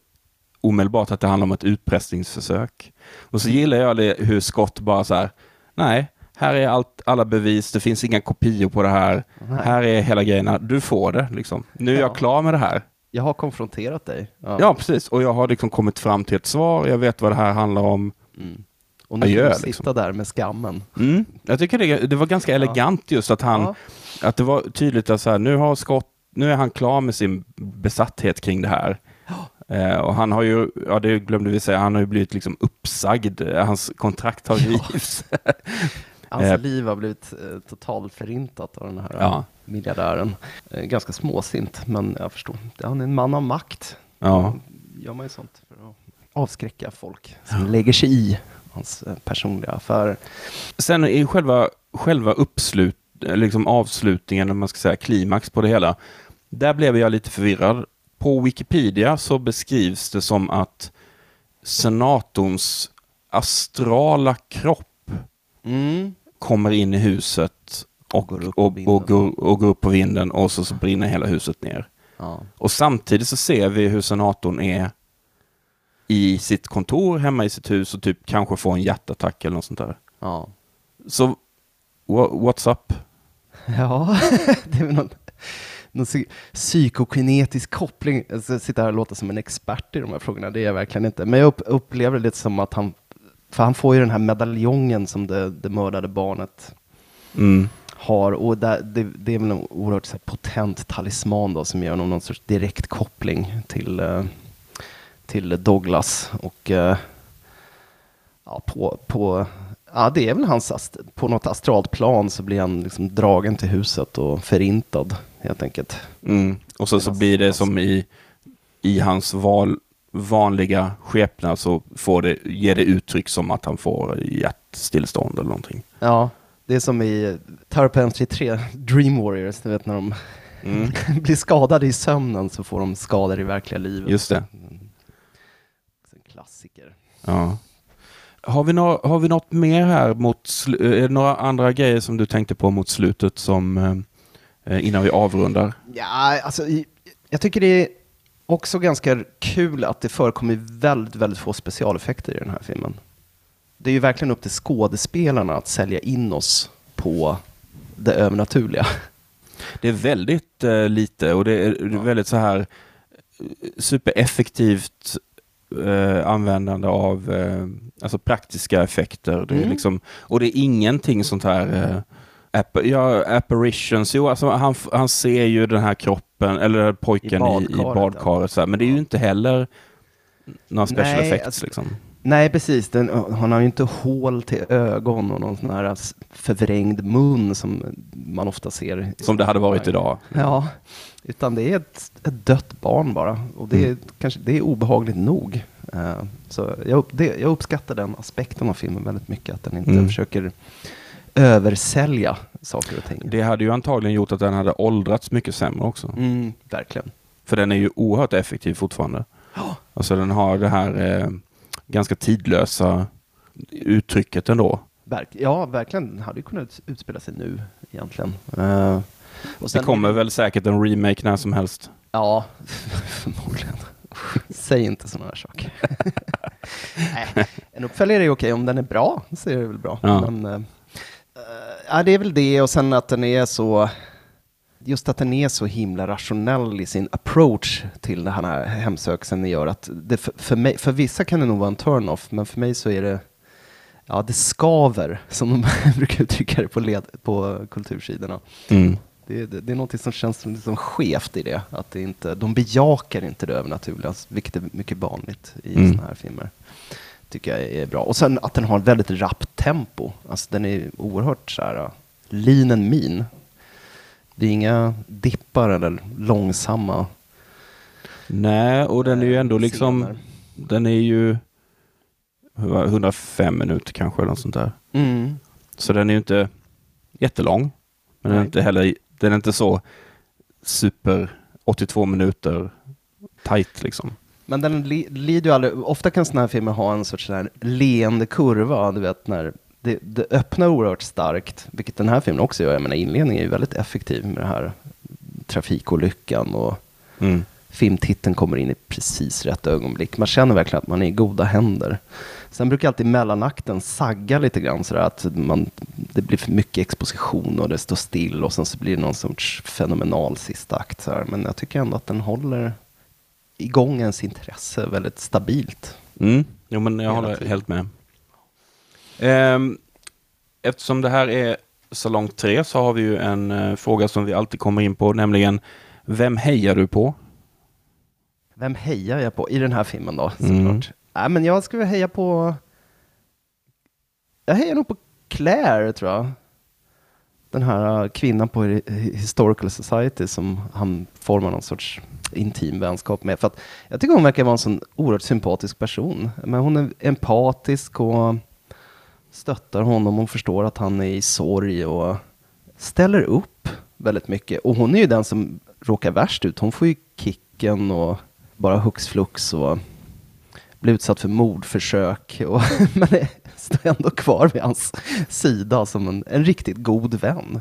omedelbart att det handlar om ett utpressningsförsök. Och så gillar jag det hur Scott bara så här, nej, här är allt, alla bevis, det finns inga kopior på det här. Nej. Här är hela grejerna, du får det liksom. Nu är jag Ja. klar med det här. Jag har konfronterat dig. Ja, precis. Och jag har liksom kommit fram till ett svar, jag vet vad det här handlar om. Mm. Och nu Adjö, får du sitta liksom. där med skammen. Mm. Jag tycker det, det var ganska elegant just att han, Ja. att det var tydligt att så här, nu har Scott, nu är han klar med sin besatthet kring det här. Eh, och han har ju, ja det glömde vi säga, han har ju blivit liksom uppsagd. Hans kontrakt har rivits. Hans Eh. liv har blivit eh, totalt förintat av den här Ja. eh, miljardären. Eh, ganska småsint, men jag förstår. Han är en man av makt. ja. Gör man ju sånt för att avskräcka folk som lägger sig i hans eh, personliga affärer. Sen i själva, själva uppslut, eh, liksom avslutningen, om man ska säga klimax på det hela, där blev jag lite förvirrad. På Wikipedia så beskrivs det som att senatorns astrala kropp kommer in i huset och, Går upp och, och, går, och går upp på vinden och så, så brinner hela huset ner. Ja. Och samtidigt så ser vi hur senatorn är i sitt kontor hemma i sitt hus och typ kanske får en hjärtattack eller något sånt där. Ja. Så wha- what's up? Ja, det är väl någon, någon psy- psykokinetisk koppling. Jag ska sitta här och låta som en expert i de här frågorna, det är jag verkligen inte. Men jag upp, upplever det lite som att han, för han får ju den här medaljongen som det, det mördade barnet Mm. har och där, det, det är väl en oerhört här, potent talisman då som ger honom någon sorts direkt koppling till, eh, till Douglas och eh, ja, på, på ja, det är väl hans på något astralt plan så blir han liksom dragen till huset och förintad helt enkelt. Mm. Och så, så blir det som i, i hans val, vanliga skepnad så får det, ger det uttryck som att han får hjärtstillestånd eller någonting. Ja, det är som i Tower of Entry 3, Dream Warriors, du vet när de Mm. blir skadade i sömnen så får de skador i verkliga livet. Just det. En klassiker. Ja. Har vi, nå, har vi något mer här mot, är det några andra grejer som du tänkte på mot slutet som eh, innan vi avrundar? Ja, alltså, jag tycker det är också ganska kul att det förekommer väldigt, väldigt få specialeffekter i den här filmen. Det är ju verkligen upp till skådespelarna att sälja in oss på det övernaturliga. Det är väldigt eh, lite och det är väldigt så här eh, supereffektivt eh, användande av eh, alltså praktiska effekter. Det är Mm. liksom, och det är ingenting sånt här eh, app, ja, apparitions. Jo, alltså han, han ser ju den här kroppen, eller pojken i, i badkaret, badkaret. Så här, men det är ju inte heller några special Nej, effects. alltså- liksom. Nej, precis. Den, han har ju inte hål till ögon och någon sån här förvrängd mun som man ofta ser. i Som det hade varit idag. Ja, utan det är ett, ett dött barn bara. Och det är, Mm. kanske, det är obehagligt nog. Eh, så jag, det, jag uppskattar den aspekten av filmen väldigt mycket. Att den inte Mm. försöker översälja saker och ting. Det hade ju antagligen gjort att den hade åldrats mycket sämre också. Mm, verkligen. För den är ju oerhört effektiv fortfarande. Alltså den har det här eh, ganska tidlösa uttrycket ändå. Verk, ja, verkligen. Den hade ju kunnat utspela sig nu egentligen. Eh, och Det sen- kommer väl säkert en remake när som helst. Ja, förmodligen. Säg inte sådana här saker. Nej, en uppföljare är okej om den är bra, så är det väl bra. Ja. Men, eh, ja, det är väl det och sen att den är så, just att den är så himla rationell i sin approach till den här hemsökelsen gör att det för, för, mig, för vissa kan det nog vara en turn-off, men för mig så är det Ja, det skaver, som de brukar uttrycka det på, led, på kultursidorna. Mm. Det, det, det är något som känns liksom skevt i det. Att det inte, de bejakar inte det övernaturliga, vilket är mycket vanligt i Mm. sådana här filmer. Tycker jag är bra. Och sen att den har ett väldigt rappt tempo. Alltså den är oerhört så här, lean and mean. Det är inga dippar eller långsamma Nej, och den är ju ändå liksom, scener. den är ju hur var det, 105 minuter kanske eller något sånt där. Mm. Så den är ju inte jättelång. Men den är inte heller, den är inte så super 82 minuter tight liksom. Men den li, lider ju aldrig, ofta kan sådana här filmer ha en sorts leende kurva, du vet när det, det öppnar oerhört starkt, vilket den här filmen också gör. Jag menar inledningen är ju väldigt effektiv med det här trafikolyckan och Mm. filmtiteln kommer in i precis rätt ögonblick. Man känner verkligen att man är i goda händer. Sen brukar alltid mellanakten sagga lite grann sådär att man det blir för mycket exposition och det står still och sen så blir det någon sorts fenomenal sista akt. Så här. Men jag tycker ändå att den håller igång ens intresse väldigt stabilt. Mm. Jo, men jag håller tiden. helt med. Ehm, eftersom det här är salong 3 så har vi ju en eh, fråga som vi alltid kommer in på, nämligen vem hejar du på? Vem hejar jag på i den här filmen då? Mm. Såklart. Nej, men jag skulle heja på... Jag hejar nog på Claire, tror jag. Den här äh, kvinnan på Historical Society som han formar någon sorts intim vänskap med. För att jag tycker hon verkar vara en sån oerhört sympatisk person. Men hon är empatisk och stöttar honom. Hon förstår att han är i sorg och ställer upp väldigt mycket. Och hon är ju den som råkar värst ut. Hon får ju kicken och bara hux flux och blir utsatt för mordförsök. Och, men står ändå kvar vid hans sida som en, en riktigt god vän.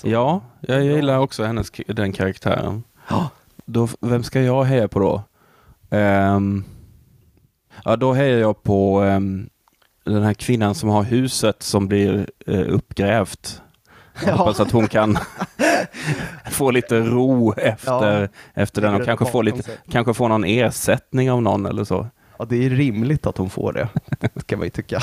Så- Ja, jag gillar också hennes, den karaktären. Ja. Då, vem ska jag heja på då? Ehm, ja, då hejar jag på ehm, den här kvinnan som har huset som blir uh, uppgrävt. Jag Ja. hoppas att hon kan få lite ro efter, efter den och kanske få, lite, kanske få någon ersättning av någon eller så. Ja, det är rimligt att hon får det. Det kan man ju tycka.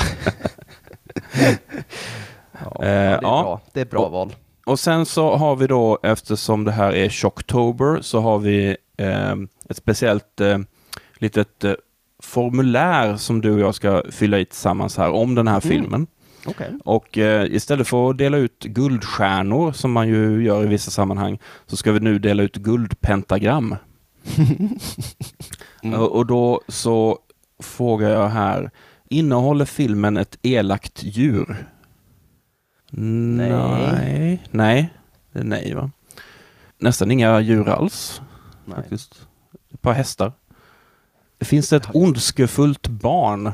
ja, det, är Eh, ja. bra. det är ett bra Och- val. Och sen så har vi då, eftersom det här är Shocktober, så har vi eh, ett speciellt eh, litet eh, formulär som du och jag ska fylla i tillsammans här om den här Mm. filmen. Okej. Och eh, istället för att dela ut guldstjärnor, som man ju gör i vissa sammanhang, så ska vi nu dela ut guldpentagram. Mm. Och, och då så frågar jag här, innehåller filmen ett elakt djur? Nej. Nej, det är nej va? Nästan inga djur alls Nej. faktiskt. Ett par hästar. Finns det ett ondskefullt barn?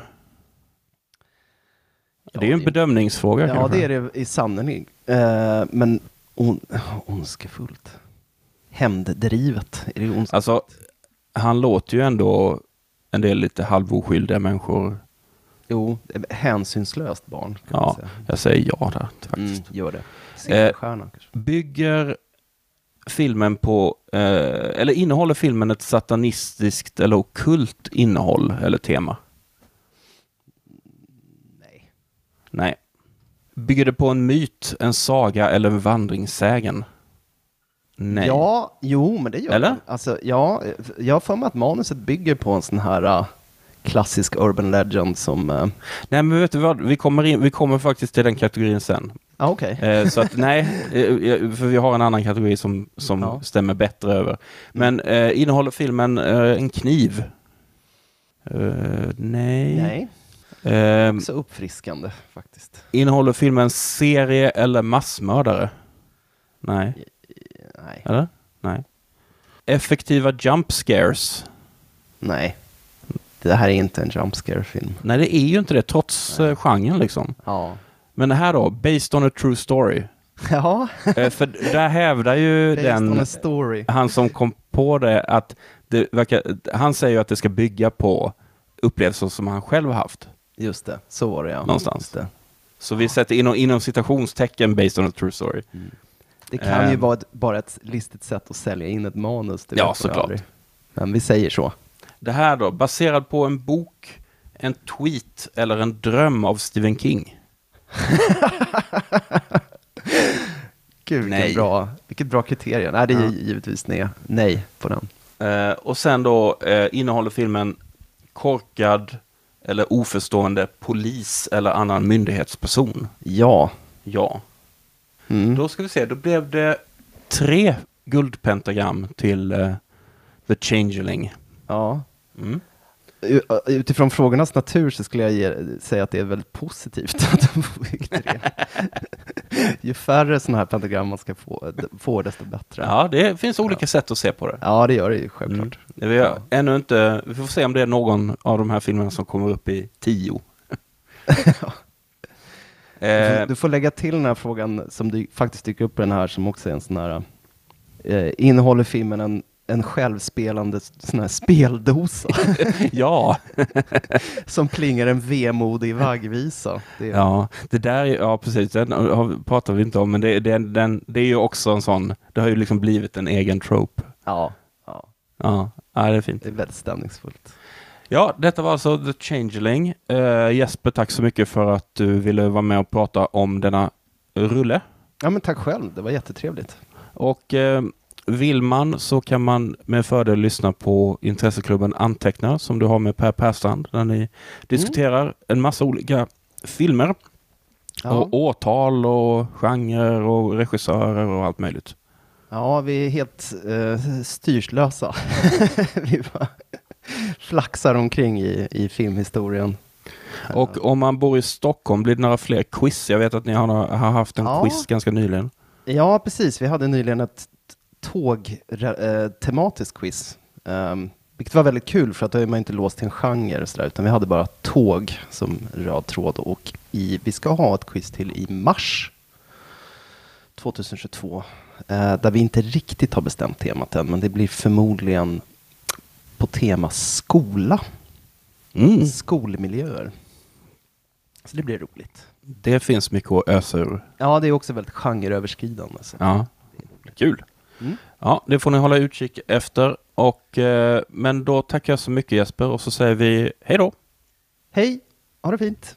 Ja, det är ju en bedömningsfråga Ja, kanske. det är det i sanning. Eh, men on, ondskefullt. Hämnddrivet. Är det ondskefullt? Alltså, han låter ju ändå en del lite halvoskyldiga människor. Jo, hänsynslöst barn. Ja, säga. jag säger ja där Mm, gör det. Silverstjärnan kanske. Bygger filmen på, eh, eller innehåller filmen ett satanistiskt eller ockult innehåll eller tema? Nej. Nej. Bygger det på en myt, en saga eller en vandringssägen? Nej. Ja, jo, men det gör Eller? det. Alltså, ja, jag har för mig att manuset bygger på en sån här uh, klassisk urban legend som... Uh, Nej, men vet du vad? Vi kommer, in, vi kommer faktiskt till den kategorin sen. ah, okej. Eh, så att nej, eh, för vi har en annan kategori som, som Ja. stämmer bättre över. Men eh, innehåller filmen eh, en kniv? Eh, nej. Nej, Eh, så uppfriskande faktiskt. innehåller filmen serie eller massmördare? Nej. Nej, Eller? Nej. Effektiva jump scares? nej. Det här är inte en jump scare-film. Nej, det är ju inte det, trots eh, genren liksom. Ja. Men det här då, Based on a true story. Ja, Eh, för där hävdar ju den, story. han som kom på det, att det verkar, han säger ju att det ska bygga på upplevelser som han själv har haft. Just det, så var det ja. Någonstans. Så vi sätter inom, inom citationstecken based on a true story. Det kan ju Ehm. vara ett, bara ett listigt sätt att sälja in ett manus. Ja, såklart. aldrig. Men vi säger så. Det här då, baserad på en bok, en tweet eller en dröm av Stephen King? Gud, vilken Nej. bra, vilket bra kriterium. Nej, det är Ja. givetvis nej, nej på den. Eh, och sen då eh, innehåller filmen korkad eller oförstående polis eller annan myndighetsperson? Ja. Ja. Mm. Då ska vi se, då blev det tre guldpentagram till eh, The Changeling. ja. Mm. Utifrån frågornas natur så skulle jag ge, säga att det är väldigt positivt att de fick tre. Ju färre sådana här pentagram man ska få, få desto bättre. Ja, det finns olika sätt att se på det. Ja, det gör det ju självklart. Mm. Vi, har ännu inte, vi får se om det är någon av de här filmerna som kommer upp i tio. eh, du får lägga till den här frågan som dy, faktiskt dyker upp på den här som också är en sån här eh, innehåller filmen en en självspelande sån här speldosa Ja, som plingar en vemodig vaggvisa. Det, ja, det där, är- ja precis, den har- pratar vi inte om, men det, det, den, det är ju också en sån, det har ju liksom blivit en egen trope. ja, ja, Ja, ja det är fint. det är väldigt stämningsfullt. Ja, detta var alltså The Changeling. Eh, Jesper, tack så mycket för att du ville vara med och prata om denna rulle. Ja, men tack själv. Det var jättetrevligt. Och eh, vill man så kan man med fördel lyssna på intresseklubben Antecknar som du har med Per Persson där ni diskuterar en massa olika filmer Ja, och årtal och genrer och regissörer och allt möjligt. ja vi är helt uh, styrslösa. vi bara flaxar omkring i, i filmhistorien. Och om man bor i Stockholm blir det några fler quiz. Jag vet att ni har, har haft en Ja. quiz ganska nyligen. Ja, precis. Vi hade nyligen ett tåg-tematiskt quiz. Um, vilket var väldigt kul för att då är man inte låst till en genre så där, utan vi hade bara tåg som röd tråd. Och i, vi ska ha ett quiz till i mars 2022. eh, där vi inte riktigt har bestämt temat än, men det blir förmodligen på tema skola. Mm. Skolmiljöer. Så det blir roligt. Det finns mycket att ösa ur. Ja, det är också väldigt genreöverskridande. Så. Ja, kul. Mm. Ja, det får ni hålla utkik efter. Och, eh, men då tackar jag så mycket Jesper och så säger vi hej då. Hej, ha det fint!